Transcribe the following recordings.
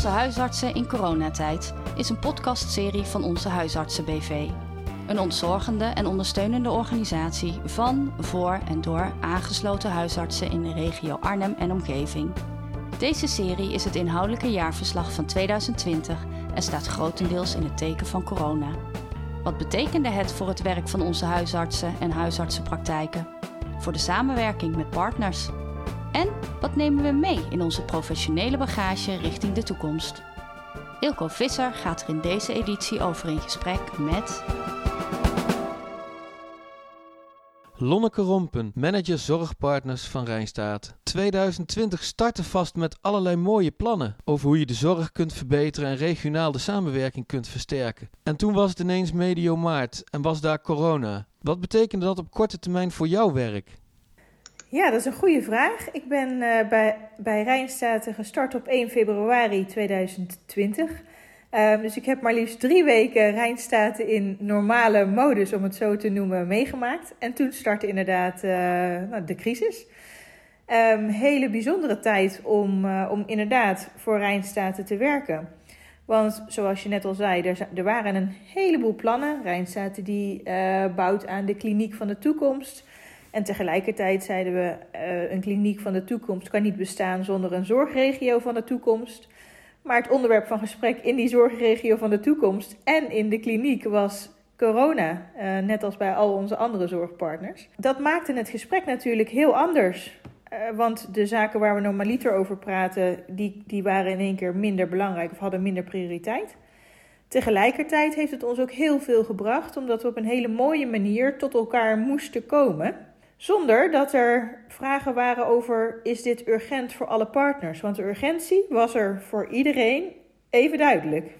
Onze huisartsen in coronatijd is een podcastserie van Onze Huisartsen BV. Een ontzorgende en ondersteunende organisatie van, voor en door aangesloten huisartsen in de regio Arnhem en omgeving. Deze serie is het inhoudelijke jaarverslag van 2020 en staat grotendeels in het teken van corona. Wat betekende het voor het werk van onze huisartsen en huisartsenpraktijken? Voor de samenwerking met partners? En wat nemen we mee in onze professionele bagage richting de toekomst? Ilko Visser gaat er in deze editie over in gesprek met. Lonneke Rompen, manager zorgpartners van Rijnstaat. 2020 startte vast met allerlei mooie plannen over hoe je de zorg kunt verbeteren en regionaal de samenwerking kunt versterken. En toen was het ineens medio maart en was daar corona. Wat betekende dat op korte termijn voor jouw werk? Ja, dat is een goede vraag. Ik ben uh, bij, bij Rijnstaten gestart op 1 februari 2020. Uh, dus ik heb maar liefst drie weken Rijnstaten in normale modus, om het zo te noemen, meegemaakt. En toen startte inderdaad uh, nou, de crisis. Um, hele bijzondere tijd om, uh, om inderdaad voor Rijnstaten te werken. Want zoals je net al zei, er, er waren een heleboel plannen. Rijnstaten die bouwt aan de kliniek van de toekomst. En tegelijkertijd zeiden we, uh, een kliniek van de toekomst kan niet bestaan zonder een zorgregio van de toekomst. Maar het onderwerp van gesprek in die zorgregio van de toekomst en in de kliniek was corona, uh, net als bij al onze andere zorgpartners. Dat maakte het gesprek natuurlijk heel anders. Uh, want de zaken waar we normaliter over praten, die, die waren in één keer minder belangrijk of hadden minder prioriteit. Tegelijkertijd heeft het ons ook heel veel gebracht, omdat we op een hele mooie manier tot elkaar moesten komen. Zonder dat er vragen waren over: is dit urgent voor alle partners? Want de urgentie was er voor iedereen even duidelijk.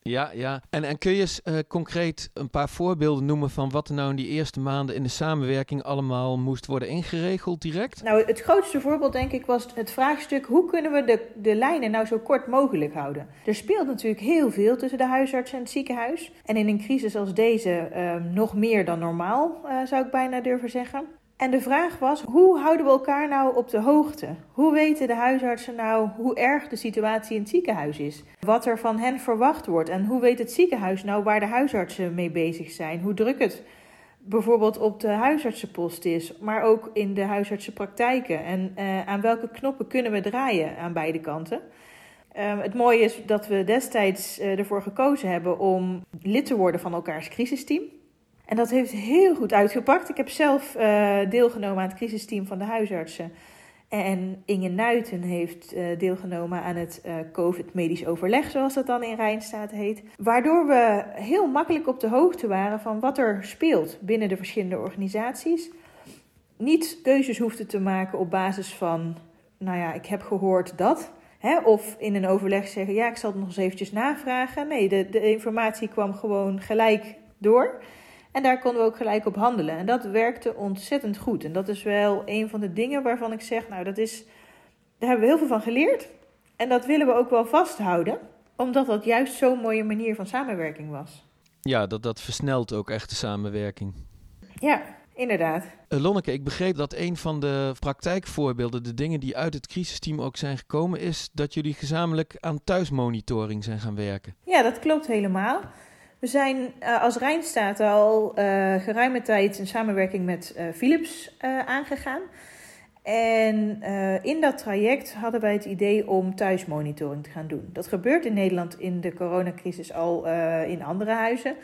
Ja, ja. En, en kun je eens uh, concreet een paar voorbeelden noemen van wat er nou in die eerste maanden in de samenwerking allemaal moest worden ingeregeld direct? Nou, het grootste voorbeeld denk ik was het vraagstuk hoe kunnen we de, de lijnen nou zo kort mogelijk houden? Er speelt natuurlijk heel veel tussen de huisarts en het ziekenhuis. En in een crisis als deze uh, nog meer dan normaal, uh, zou ik bijna durven zeggen. En de vraag was: hoe houden we elkaar nou op de hoogte? Hoe weten de huisartsen nou hoe erg de situatie in het ziekenhuis is? Wat er van hen verwacht wordt? En hoe weet het ziekenhuis nou waar de huisartsen mee bezig zijn? Hoe druk het bijvoorbeeld op de huisartsenpost is, maar ook in de huisartsenpraktijken? En uh, aan welke knoppen kunnen we draaien aan beide kanten? Uh, het mooie is dat we destijds uh, ervoor gekozen hebben om lid te worden van elkaars crisisteam. En dat heeft heel goed uitgepakt. Ik heb zelf uh, deelgenomen aan het crisisteam van de huisartsen. En Inge Nuiten heeft uh, deelgenomen aan het uh, COVID-medisch overleg, zoals dat dan in Rijnstaat heet. Waardoor we heel makkelijk op de hoogte waren van wat er speelt binnen de verschillende organisaties. Niet keuzes hoefden te maken op basis van, nou ja, ik heb gehoord dat. Hè, of in een overleg zeggen, ja, ik zal het nog eens eventjes navragen. Nee, de, de informatie kwam gewoon gelijk door. En daar konden we ook gelijk op handelen. En dat werkte ontzettend goed. En dat is wel een van de dingen waarvan ik zeg, nou, dat is, daar hebben we heel veel van geleerd. En dat willen we ook wel vasthouden, omdat dat juist zo'n mooie manier van samenwerking was. Ja, dat, dat versnelt ook echt de samenwerking. Ja, inderdaad. Uh, Lonneke, ik begreep dat een van de praktijkvoorbeelden, de dingen die uit het crisisteam ook zijn gekomen, is dat jullie gezamenlijk aan thuismonitoring zijn gaan werken. Ja, dat klopt helemaal. We zijn uh, als Rijnstaat al uh, geruime tijd een samenwerking met uh, Philips aangegaan. En in dat traject hadden wij het idee om thuismonitoring te gaan doen. Dat gebeurt in Nederland in de coronacrisis al in andere huizen.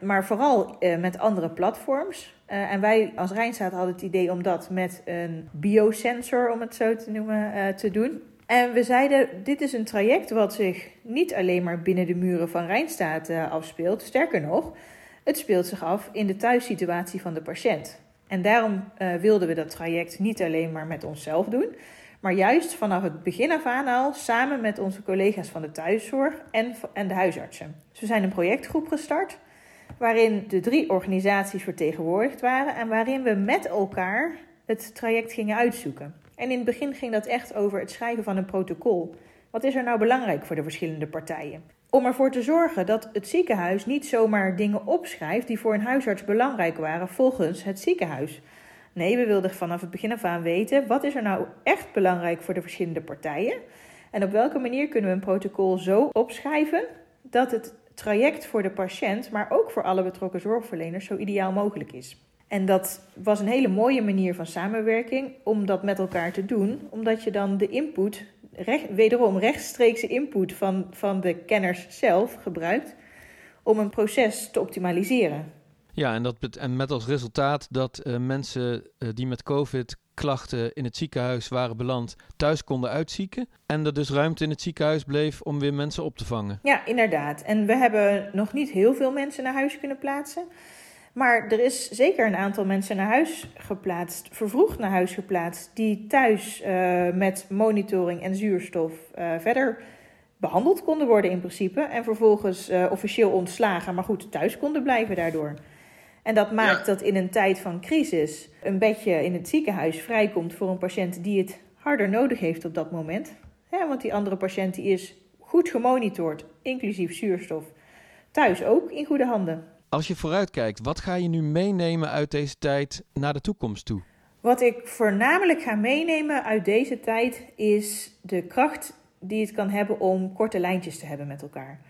Maar vooral met andere platforms. en wij als Rijnstaat hadden het idee om dat met een biosensor, om het zo te noemen, te doen. En we zeiden, dit is een traject wat zich niet alleen maar binnen de muren van Rijnstaat uh, afspeelt. Sterker nog, het speelt zich af in de thuissituatie van de patiënt. En daarom uh, wilden we dat traject niet alleen maar met onszelf doen, maar juist vanaf het begin af aan al samen met onze collega's van de thuiszorg en, en de huisartsen. Dus we zijn een projectgroep gestart waarin de drie organisaties vertegenwoordigd waren en waarin we met elkaar het traject gingen uitzoeken. En in het begin ging dat echt over het schrijven van een protocol. Wat is er nou belangrijk voor de verschillende partijen? Om ervoor te zorgen dat het ziekenhuis niet zomaar dingen opschrijft die voor een huisarts belangrijk waren volgens het ziekenhuis. Nee, we wilden vanaf het begin af aan weten wat is er nou echt belangrijk voor de verschillende partijen. En op welke manier kunnen we een protocol zo opschrijven dat het traject voor de patiënt, maar ook voor alle betrokken zorgverleners, zo ideaal mogelijk is? En dat was een hele mooie manier van samenwerking om dat met elkaar te doen, omdat je dan de input, recht, wederom rechtstreekse input van, van de kenners zelf gebruikt om een proces te optimaliseren. Ja, en, dat, en met als resultaat dat uh, mensen uh, die met COVID klachten in het ziekenhuis waren beland, thuis konden uitzieken. En er dus ruimte in het ziekenhuis bleef om weer mensen op te vangen. Ja, inderdaad. En we hebben nog niet heel veel mensen naar huis kunnen plaatsen. Maar er is zeker een aantal mensen naar huis geplaatst, vervroegd naar huis geplaatst, die thuis uh, met monitoring en zuurstof uh, verder behandeld konden worden in principe. En vervolgens uh, officieel ontslagen, maar goed, thuis konden blijven daardoor. En dat maakt ja. dat in een tijd van crisis een bedje in het ziekenhuis vrijkomt voor een patiënt die het harder nodig heeft op dat moment. Ja, want die andere patiënt die is goed gemonitord, inclusief zuurstof. Thuis ook in goede handen. Als je vooruitkijkt, wat ga je nu meenemen uit deze tijd naar de toekomst toe? Wat ik voornamelijk ga meenemen uit deze tijd is de kracht die het kan hebben om korte lijntjes te hebben met elkaar.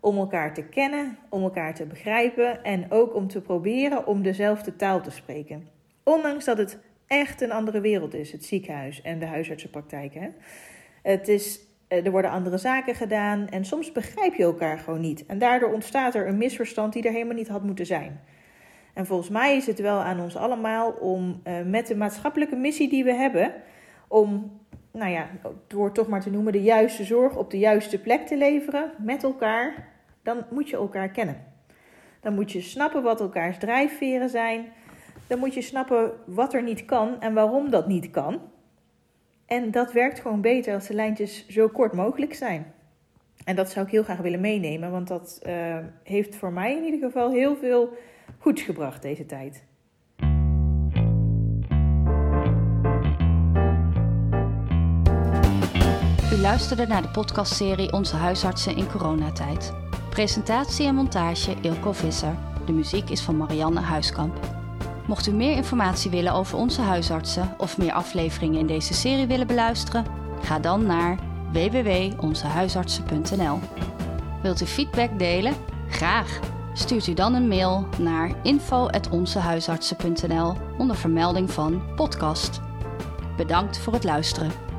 Om elkaar te kennen, om elkaar te begrijpen en ook om te proberen om dezelfde taal te spreken. Ondanks dat het echt een andere wereld is, het ziekenhuis en de huisartsenpraktijken. Het is er worden andere zaken gedaan en soms begrijp je elkaar gewoon niet. En daardoor ontstaat er een misverstand die er helemaal niet had moeten zijn. En volgens mij is het wel aan ons allemaal om uh, met de maatschappelijke missie die we hebben, om, nou ja, door toch maar te noemen, de juiste zorg op de juiste plek te leveren met elkaar, dan moet je elkaar kennen. Dan moet je snappen wat elkaars drijfveren zijn. Dan moet je snappen wat er niet kan en waarom dat niet kan. En dat werkt gewoon beter als de lijntjes zo kort mogelijk zijn. En dat zou ik heel graag willen meenemen, want dat uh, heeft voor mij in ieder geval heel veel goeds gebracht deze tijd. U luisterde naar de podcastserie Onze huisartsen in coronatijd. Presentatie en montage Ilko Visser. De muziek is van Marianne Huiskamp. Mocht u meer informatie willen over onze huisartsen of meer afleveringen in deze serie willen beluisteren, ga dan naar www.onzehuisartsen.nl. Wilt u feedback delen? Graag! Stuurt u dan een mail naar info.onzehuisartsen.nl onder vermelding van podcast. Bedankt voor het luisteren.